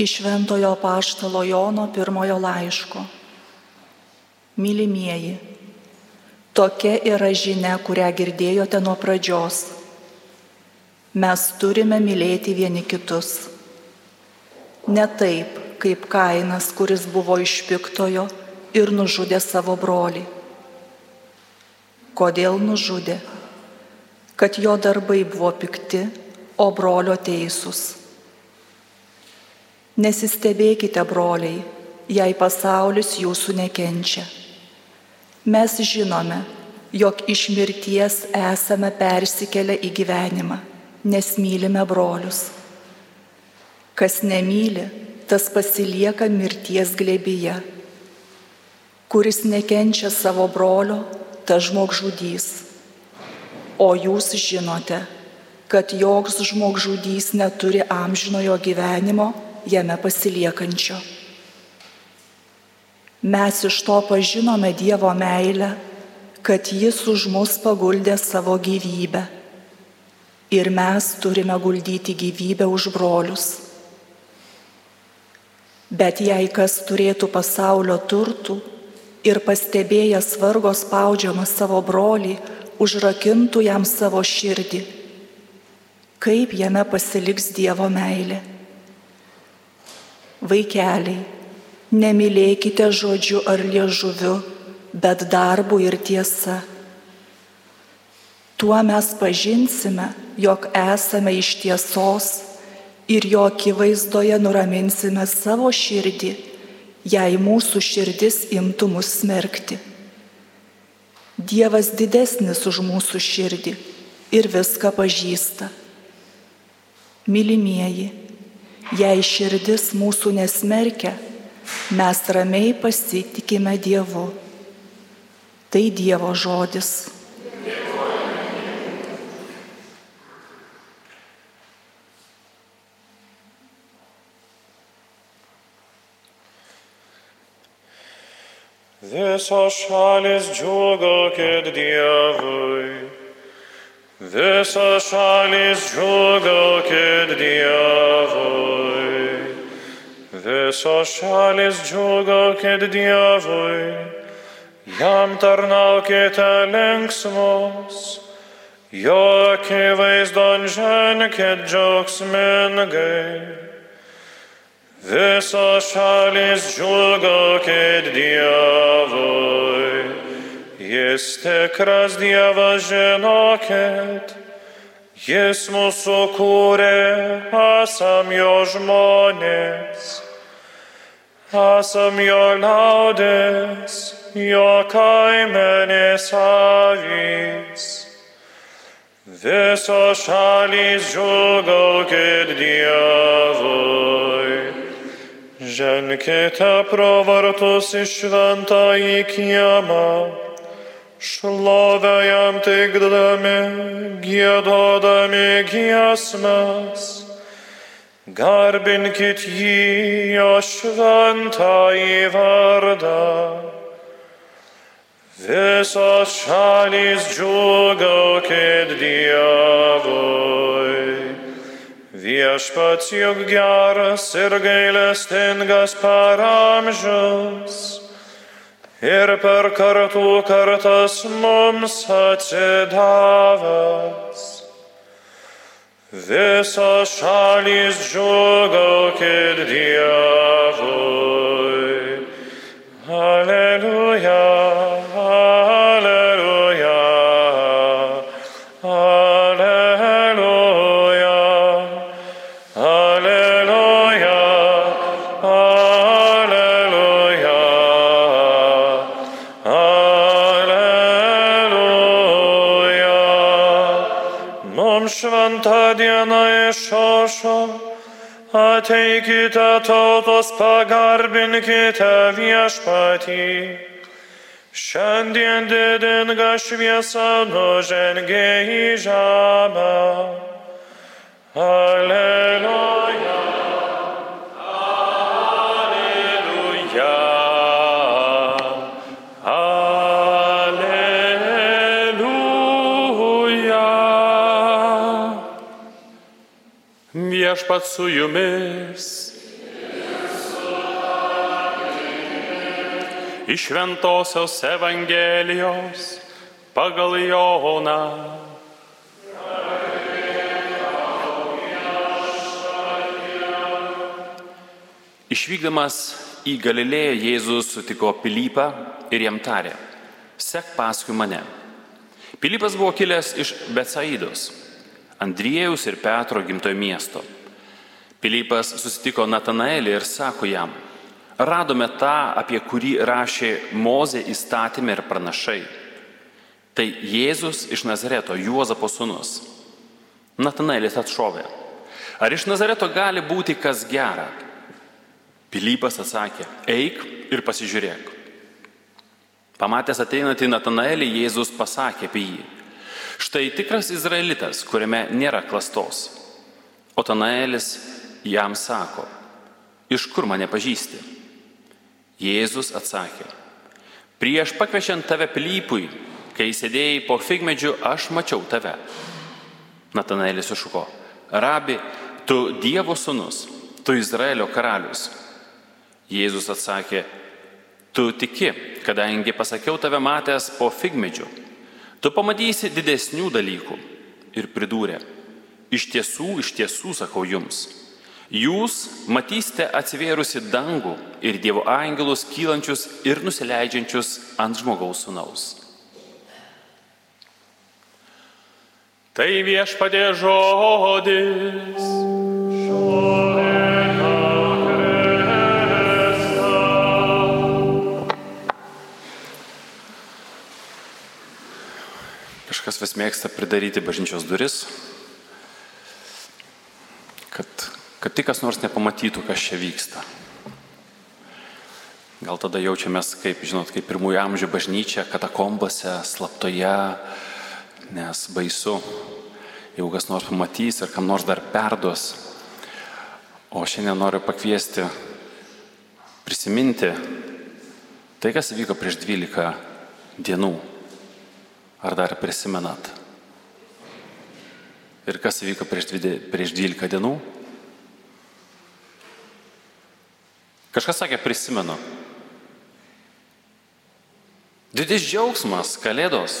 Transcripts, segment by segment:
Iš Ventojo Paštalo Jono pirmojo laiško. Mylimieji, tokia yra žinia, kurią girdėjote nuo pradžios. Mes turime mylėti vieni kitus. Ne taip, kaip Kainas, kuris buvo iš piktojo ir nužudė savo brolį. Kodėl nužudė? Kad jo darbai buvo pikti, o brolio teisūs. Nesistebėkite, broliai, jei pasaulis jūsų nekenčia. Mes žinome, jog iš mirties esame persikėlę į gyvenimą, nes mylime brolius. Kas nemyli, tas pasilieka mirties glėbyje. Kuris nekenčia savo brolio, tas žmogžudys. O jūs žinote, kad joks žmogžudys neturi amžinojo gyvenimo jame pasiliekančio. Mes iš to pažinome Dievo meilę, kad Jis už mus paguldė savo gyvybę. Ir mes turime guldyti gyvybę už brolius. Bet jei kas turėtų pasaulio turtų ir pastebėjęs vargo spaudžiamą savo brolį, užrakintų jam savo širdį, kaip jame pasiliks Dievo meilė. Vaikeliai, nemylėkite žodžiu ar liežuviu, bet darbu ir tiesa. Tuo mes pažinsime, jog esame iš tiesos ir jo akivaizdoje nuraminsime savo širdį, jei mūsų širdis imtų mus smerkti. Dievas didesnis už mūsų širdį ir viską pažįsta. Mylimieji, Jei širdis mūsų nesmerkia, mes ramiai pasitikime Dievu. Tai Dievo žodis. Visos šalis džiugokit Dievui. Visos šalis džiugokit Dievui. Visos šalis džiugaukit Dievui, jam tarnaukite linksmus, jo akivaizdon ženkit džiaugsmingai. Visos šalis džiugaukit Dievui, jis tikras Dievas žinokit. Jis mūsų kūrė, esam jo žmonės esam jo liaudės, jo kaimenės avys. Visos šalys džiugaukit Dievui. Ženkite pro vartus į šventą į kiemą, šlovę jam teikdami, gėdodami giesmes. Garbinkit jį jo šventą į vardą. Visos šalys džiugaukit Dievui. Viešpats juk geras ir gailestingas per amžius. Ir per kartų kartas mums atsidavęs. Visos šalys džiugaukit Dievui. Aleliuja, šventą dieną išošo, ateikite tautos, pagarbinkite viešpatį. Šiandien didinga šviesa nužengė į žemę. Aleliuja. viešpat su jumis. Iš Ventosios Evangelijos pagal Joną. Išvykdamas į Galilėją Jėzus sutiko Pilypą ir jam tarė, sek paskui mane. Pilypas buvo kilęs iš Betsaidos, Andriejaus ir Petro gimtojo miesto. Pilypas susitiko Natanaelį ir sako jam, radome tą, apie kurį rašė Mozė įstatymė ir pranašai. Tai Jėzus iš Nazareto, Juozapo sūnus. Natanaelis atšovė. Ar iš Nazareto gali būti kas gera? Pilypas atsakė, eik ir pasižiūrėk. Pamatęs ateinantį Natanaelį, Jėzus pasakė apie jį. Štai tikras izraelitas, kuriame nėra klastos. O Natanaelis jam sako, iš kur mane pažįsti? Jėzus atsakė, prieš pakviešiant tave Pilypui, kai sėdėjai po figmedžiu, aš mačiau tave. Natanaelis iššuko, rabi, tu Dievo sūnus, tu Izraelio karalius. Jėzus atsakė, tu tiki, kadangi pasakiau tave matęs po figmedžiu, tu pamatysi didesnių dalykų. Ir pridūrė, iš tiesų, iš tiesų sakau jums, jūs matysite atsivėrusi dangų ir Dievo angelus kylančius ir nusileidžiančius ant žmogaus sunaus. Tai viešpadė žodis. Kažkas vis mėgsta pridaryti bažnyčios duris, kad, kad tik kas nors nepamatytų, kas čia vyksta. Gal tada jaučiamės, kaip, žinot, kaip pirmųjų amžių bažnyčia, katakombose, slaptoje, nes baisu, jeigu kas nors pamatys ir kam nors dar perduos. O šiandien noriu pakviesti prisiminti tai, kas įvyko prieš 12 dienų. Ar dar prisimenat? Ir kas įvyko prieš 12 dienų? Kažkas sakė, prisimenu. Didis džiaugsmas, kalėdos.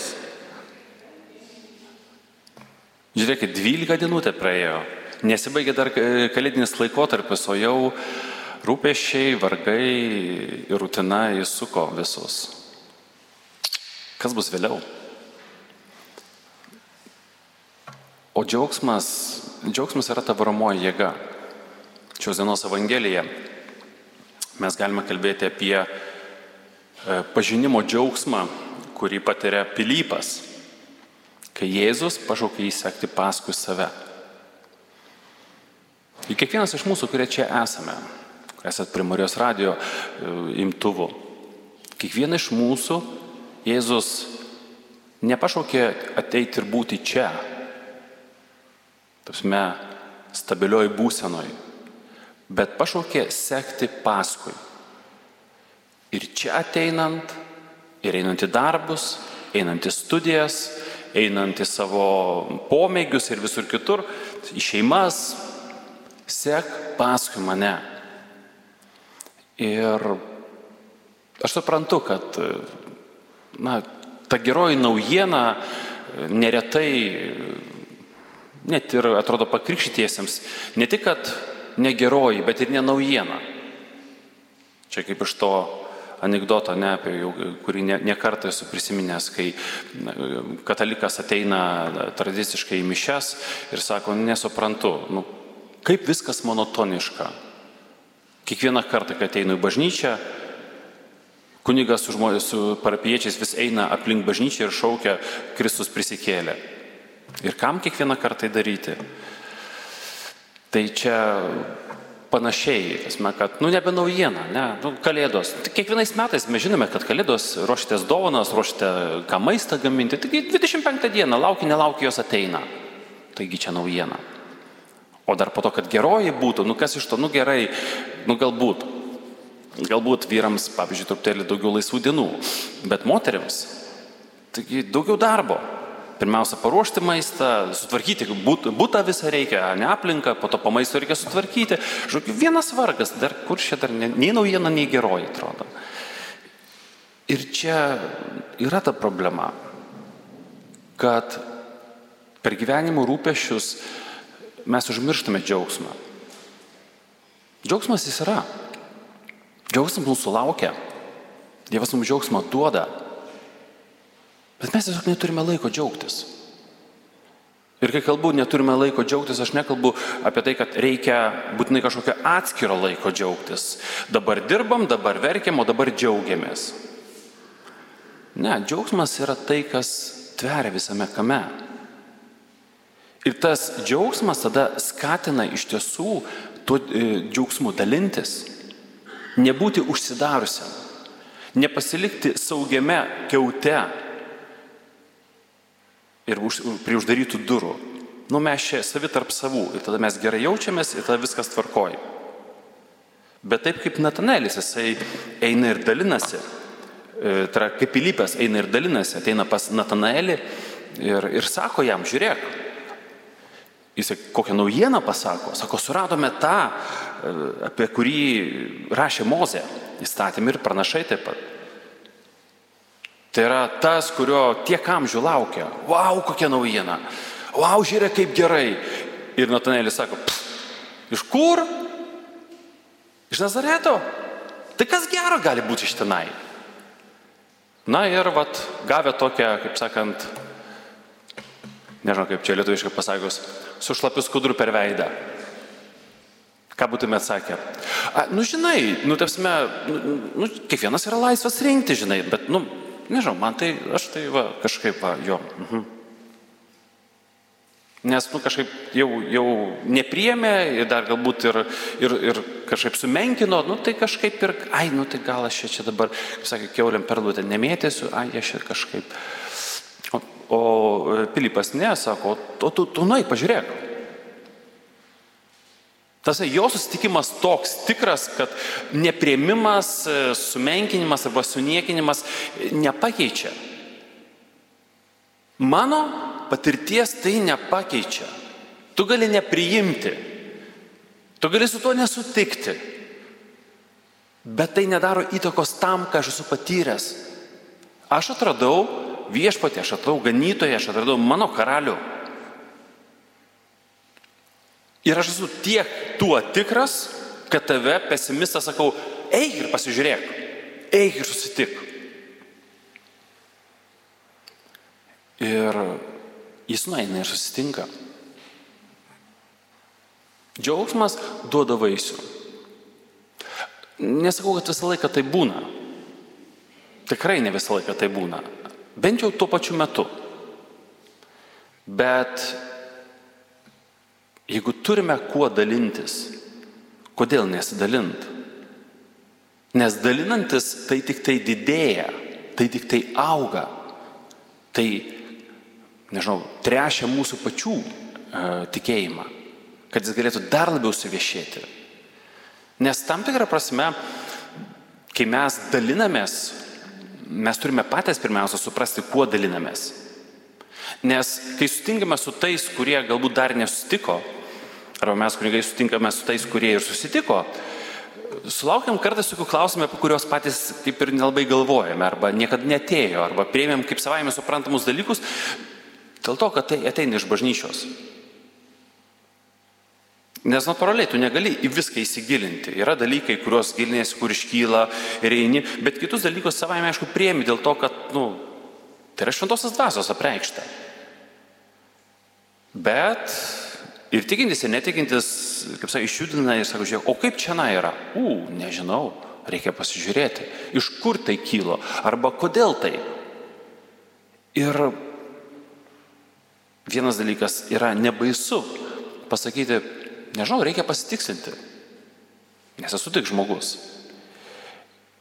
Žiūrėkit, 12 dienų te praėjo. Nesibaigė dar kalėdinis laikotarpis, o jau rūpešiai, vargai ir rutina įsuko visus. Kas bus vėliau? O džiaugsmas, džiaugsmas yra ta varomoji jėga. Šios dienos Evangelija mes galime kalbėti apie pažinimo džiaugsmą, kurį patiria Pilypas, kai Jėzus pašaukė jį sekti paskui save. Ir kiekvienas iš mūsų, kurie čia esame, esate prie Marijos radio imtuvu, kiekvieną iš mūsų Jėzus nepašaukė ateiti ir būti čia, tapsme, stabilioj būsenoj, bet pašaukė sekti paskui. Ir čia ateinant, ir einant į darbus, einant į studijas, einant į savo pomėgius ir visur kitur, į šeimas, sek paskui mane. Ir aš suprantu, kad na, ta geroji naujiena neretai net ir atrodo pakrikštytiesiems, ne tik, kad negeroji, bet ir nenaujiena. Čia kaip iš to anegdoto, ne, apie jau, kurį ne, ne kartą esu prisiminęs, kai katalikas ateina tradiciškai į mišes ir sako, nesuprantu, nu, kaip viskas monotoniška. Kiekvieną kartą, kai ateinu į bažnyčią, kunigas su, žmonės, su parapiečiais vis eina aplink bažnyčią ir šaukia Kristus prisikėlė. Ir kam kiekvieną kartą tai daryti? Tai čia panašiai, esame, kad, nu, nebe naujiena, ne, nu, kalėdos. Tai kiekvienais metais mes žinome, kad kalėdos ruošitės dovanas, ruošite ką maistą gaminti, taigi 25 dieną, laukia, nelaukia, jos ateina. Taigi čia naujiena. O dar po to, kad geroji būtų, nu kas iš to, nu gerai, nu galbūt. Galbūt vyrams, pavyzdžiui, truputėlį daugiau laisvų dienų, bet moteriams, taigi daugiau darbo. Pirmiausia, paruošti maistą, sutvarkyti būtą visą reikia, ne aplinką, po to po maisto reikia sutvarkyti. Žodžiu, vienas vargas, dar kur čia dar nei naujiena, nei geroji atrodo. Ir čia yra ta problema, kad per gyvenimo rūpešius mes užmirštame džiaugsmą. Džiaugsmas jis yra. Džiaugsmas mūsų laukia. Dievas mums džiaugsmą duoda. Bet mes tiesiog neturime laiko džiaugtis. Ir kai kalbu, neturime laiko džiaugtis, aš nekalbu apie tai, kad reikia būtinai kažkokio atskiro laiko džiaugtis. Dabar dirbam, dabar verkiam, o dabar džiaugiamės. Ne, džiaugsmas yra tai, kas tveria visame kame. Ir tas džiaugsmas tada skatina iš tiesų tuo e, džiaugsmu dalintis, nebūti užsidariusiam, nepasilikti saugiame keute ir už, prie uždarytų durų. Nu mes čia savi tarp savų ir tada mes gerai jaučiamės ir tada viskas tvarkoja. Bet taip kaip Natanelis, jisai eina ir dalinasi E, tai yra kaip Pilypas eina ir dalinasi, ateina pas Natanaelį ir, ir sako jam, žiūrėk, jis kokią naujieną pasako, sako, suradome tą, e, apie kurį rašė Mozė, įstatymai ir pranašai taip pat. Tai yra tas, kurio tiek amžių laukia. Vau, kokia naujiena. Vau, žiūrėk, kaip gerai. Ir Natanėlis sako, iš kur? Iš Nazareto. Tai kas gero gali būti iš tenai? Na ir vat, gavę tokią, kaip sakant, nežinau kaip čia lietuviškai pasakius, su šlapiu skudru per veidą. Ką būtume atsakę? A, nu žinai, nu tapsime, nu, nu, kiekvienas yra laisvas rinkti, žinai, bet, nu, nežinau, man tai, aš tai va, kažkaip, va, jo. Mhm. Nes, nu, kažkaip jau, jau nepriemė ir dar galbūt ir, ir, ir kažkaip sumenkino, nu, tai kažkaip ir, ai, nu, tai gal aš čia dabar, kaip sakė, keuliam perduotę nemėtėsiu, ai, aš čia kažkaip. O, o Pilypas ne, sako, o tu, tu nuai, pažiūrėk. Tas jo susitikimas toks tikras, kad nepriemimas, sumenkinimas arba suniekinimas nepakeičia. Mano patirties tai nepakeičia. Tu gali nepriimti, tu gali su tuo nesutikti, bet tai nedaro įtakos tam, ką aš esu patyręs. Aš atradau viešpatį, aš atradau ganytoją, aš atradau mano karalių. Ir aš esu tiek tuo tikras, kad tave pesimistas sakau, eik ir pasižiūrėk, eik ir susitik. Ir Jis nueina ir susitinka. Džiaugsmas duoda vaisių. Nesakau, kad visą laiką tai būna. Tikrai ne visą laiką tai būna. Bent jau tuo pačiu metu. Bet jeigu turime kuo dalintis, kodėl nesidalint? Nes dalinantis tai tik tai didėja, tai tik tai auga. Tai nežinau, trešia mūsų pačių e, tikėjimą, kad jis galėtų dar labiau suviešėti. Nes tam tikrą prasme, kai mes dalinamės, mes turime patys pirmiausia suprasti, kuo dalinamės. Nes kai sutinkame su tais, kurie galbūt dar nesutiko, arba mes kunigai sutinkame su tais, kurie ir susitiko, sulaukiam kartais tokių klausimų, apie kuriuos patys kaip ir nelabai galvojame, arba niekada netėjo, arba prieimėm kaip savaime suprantamus dalykus, Dėl to, kad tai ateina iš bažnyčios. Nes natūraliai tu negali į viską įsigilinti. Yra dalykai, kuriuos gilinėsi, kur iškyla ir eini, bet kitus dalykus savaime, aišku, priemi dėl to, kad, na, nu, tai yra šventosios dvasios apreikšta. Bet ir tikintis, ir netikintis, kaip sakai, išjudina ir sako, žiūrėk, o kaip čia na yra? U, nežinau, reikia pasižiūrėti, iš kur tai kilo, arba kodėl tai. Ir Vienas dalykas yra nebaisu pasakyti, nežinau, reikia pasitikslinti, nes esu tik žmogus.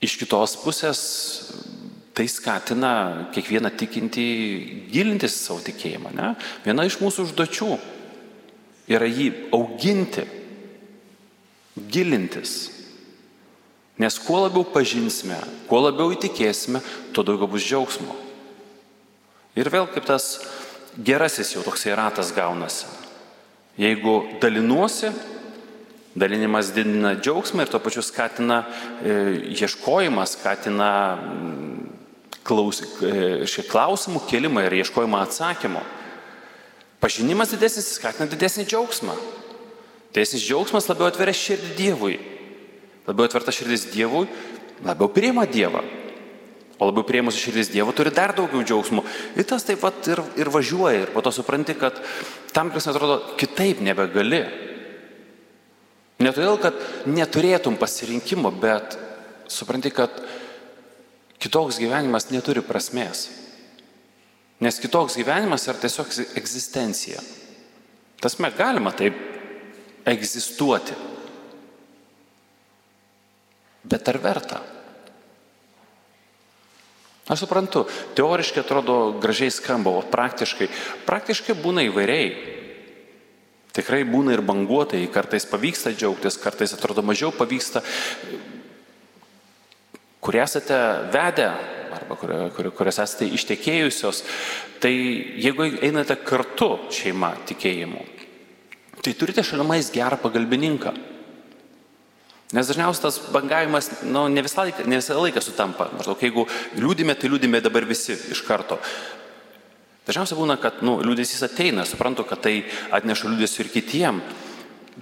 Iš kitos pusės tai skatina kiekvieną tikintį gilintis savo tikėjimą. Ne? Viena iš mūsų užduočių yra jį auginti, gilintis. Nes kuo labiau pažinsime, kuo labiau įtikėsime, tuo daugiau bus džiaugsmo. Ir vėl kaip tas gerasis jau toksai ratas gaunasi. Jeigu dalinuosi, dalinimas didina džiaugsmą ir tuo pačiu skatina e, ieškojimą, skatina klaus, e, klausimų kelimą ir ieškojimą atsakymų. Pažinimas didesnis skatina didesnį džiaugsmą. Didesnis džiaugsmas labiau atveria širdį Dievui. Labiau atverta širdis Dievui, labiau priima Dievą. O labiau prieimus širdis Dievo turi dar daugiau džiaugsmų. Ir tas taip pat ir, ir važiuoja. Ir po to supranti, kad tam, kas atrodo kitaip nebegali. Ne todėl, kad neturėtum pasirinkimo, bet supranti, kad kitoks gyvenimas neturi prasmės. Nes kitoks gyvenimas yra tiesiog egzistencija. Tasme galima taip egzistuoti. Bet ar verta? Aš suprantu, teoriškai atrodo gražiai skamba, o praktiškai, praktiškai būna įvairiai. Tikrai būna ir banguotai, kartais pavyksta džiaugtis, kartais atrodo mažiau pavyksta. Kur esate vedę, arba kur, kur, kurias esate ištekėjusios, tai jeigu einate kartu šeima tikėjimu, tai turite šalimais gerą pagalbininką. Nes dažniausiai tas bangavimas nu, ne, visą laiką, ne visą laiką sutampa. Maždaug jeigu liūdime, tai liūdime dabar visi iš karto. Dažniausiai būna, kad nu, liūdėsys ateina, suprantu, kad tai atneša liūdėsių ir kitiem,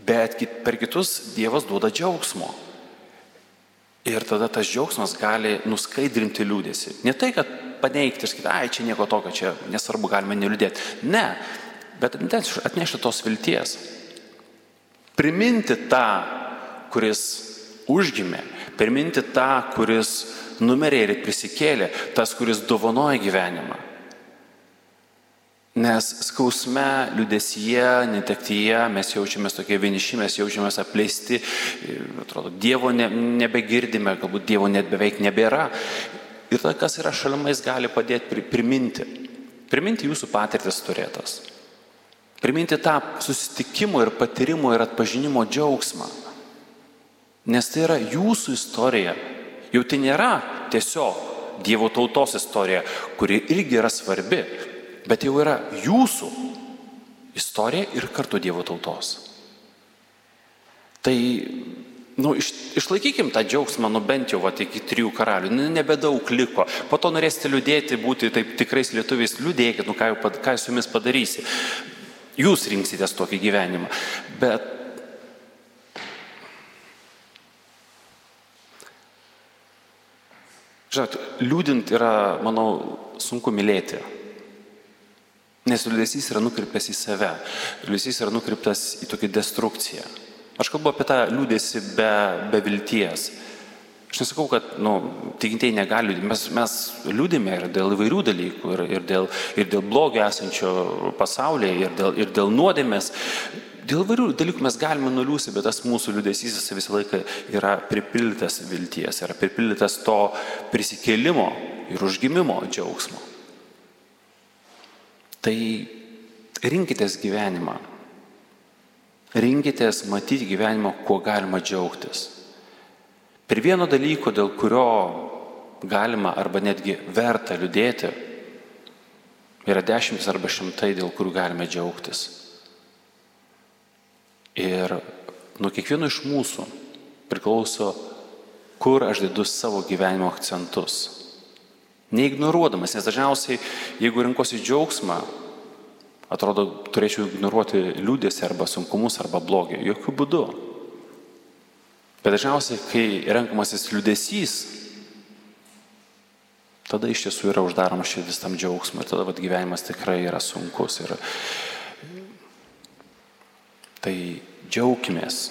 bet per kitus Dievas duoda džiaugsmo. Ir tada tas džiaugsmas gali nuskaidrinti liūdėsi. Ne tai, kad paneigti ir sakyti, ai, čia nieko tokio, čia nesvarbu, galime neliūdėti. Ne, bet atnešti tos vilties. Priminti tą, kuris užgimė, priminti tą, kuris numerė ir prisikėlė, tas, kuris dovanoja gyvenimą. Nes skausme, liudesyje, netektyje mes jaučiamės tokie vieniši, mes jaučiamės apleisti, atrodo, Dievo ne, nebegirdime, galbūt Dievo net beveik nebėra. Ir tai, kas yra šalimais, gali padėti priminti. Priminti jūsų patirtis turėtas. Priminti tą susitikimo ir patyrimo ir atpažinimo džiaugsmą. Nes tai yra jūsų istorija. Jau tai nėra tiesiog Dievo tautos istorija, kuri irgi yra svarbi, bet jau yra jūsų istorija ir kartu Dievo tautos. Tai, nu, iš, išlaikykim tą džiaugsmą, nu bent jau va, iki trijų karalių, nu, nebedaug liko. Po to norėsite liūdėti, būti taip tikrais lietuviais, liūdėkit, nu ką, jau, ką su jumis padarysi. Jūs rinksitės tokį gyvenimą. Bet Žinot, liūdint yra, manau, sunku mylėti. Nes liūdėsys yra nukreipęs į save. Liūdėsys yra nukreiptas į tokią destrukciją. Aš kalbu apie tą liūdėsi be, be vilties. Aš nesakau, kad nu, tikintieji negali liūdėti. Mes, mes liūdime ir dėl įvairių dalykų, ir, ir, dėl, ir dėl blogio esančio pasaulyje, ir dėl, ir dėl nuodėmės. Dėl įvairių dalykų mes galime nuliūsi, bet tas mūsų liūdėsys visą laiką yra pripildytas vilties, yra pripildytas to prisikėlimo ir užgimimo džiaugsmo. Tai rinkitės gyvenimą. Rinkitės matyti gyvenimą, kuo galima džiaugtis. Per vieno dalyko, dėl kurio galima arba netgi verta liūdėti, yra dešimtis arba šimtai, dėl kurių galime džiaugtis. Ir nuo kiekvieno iš mūsų priklauso, kur aš dedu savo gyvenimo akcentus. Neignoruodamas, nes dažniausiai, jeigu rinkosi džiaugsmą, atrodo, turėčiau ignoruoti liūdėsi arba sunkumus arba blogį. Jokių būdų. Bet dažniausiai, kai renkamasis liūdėsys, tada iš tiesų yra uždaroma širdis tam džiaugsmui ir tada vat, gyvenimas tikrai yra sunkus. Ir... Tai džiaugimės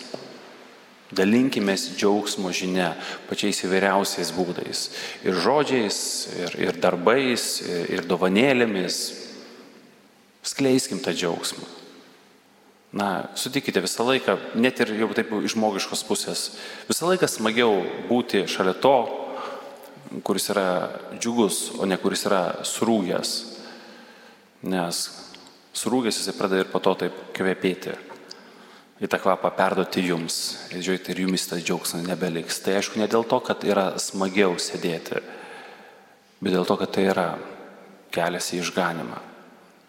Dalinkimės džiaugsmo žinia pačiais įvairiausiais būdais. Ir žodžiais, ir, ir darbais, ir, ir dovanėlėmis. Skleiskim tą džiaugsmą. Na, sutikite visą laiką, net ir jau taip iš žmogiškos pusės, visą laiką smagiau būti šalia to, kuris yra džiugus, o ne kuris yra surūgęs. Nes surūgęs jisai pradeda ir po to taip kvepėti į tą kvapą perduoti jums. Ir žiūrėkite, ir jumis tas džiaugsmas nebeliks. Tai aišku, ne dėl to, kad yra smagiau sėdėti, bet dėl to, kad tai yra kelias į išganimą.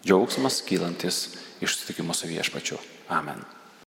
Džiaugsmas kylantis iš sutikimo su viešpačiu. Amen.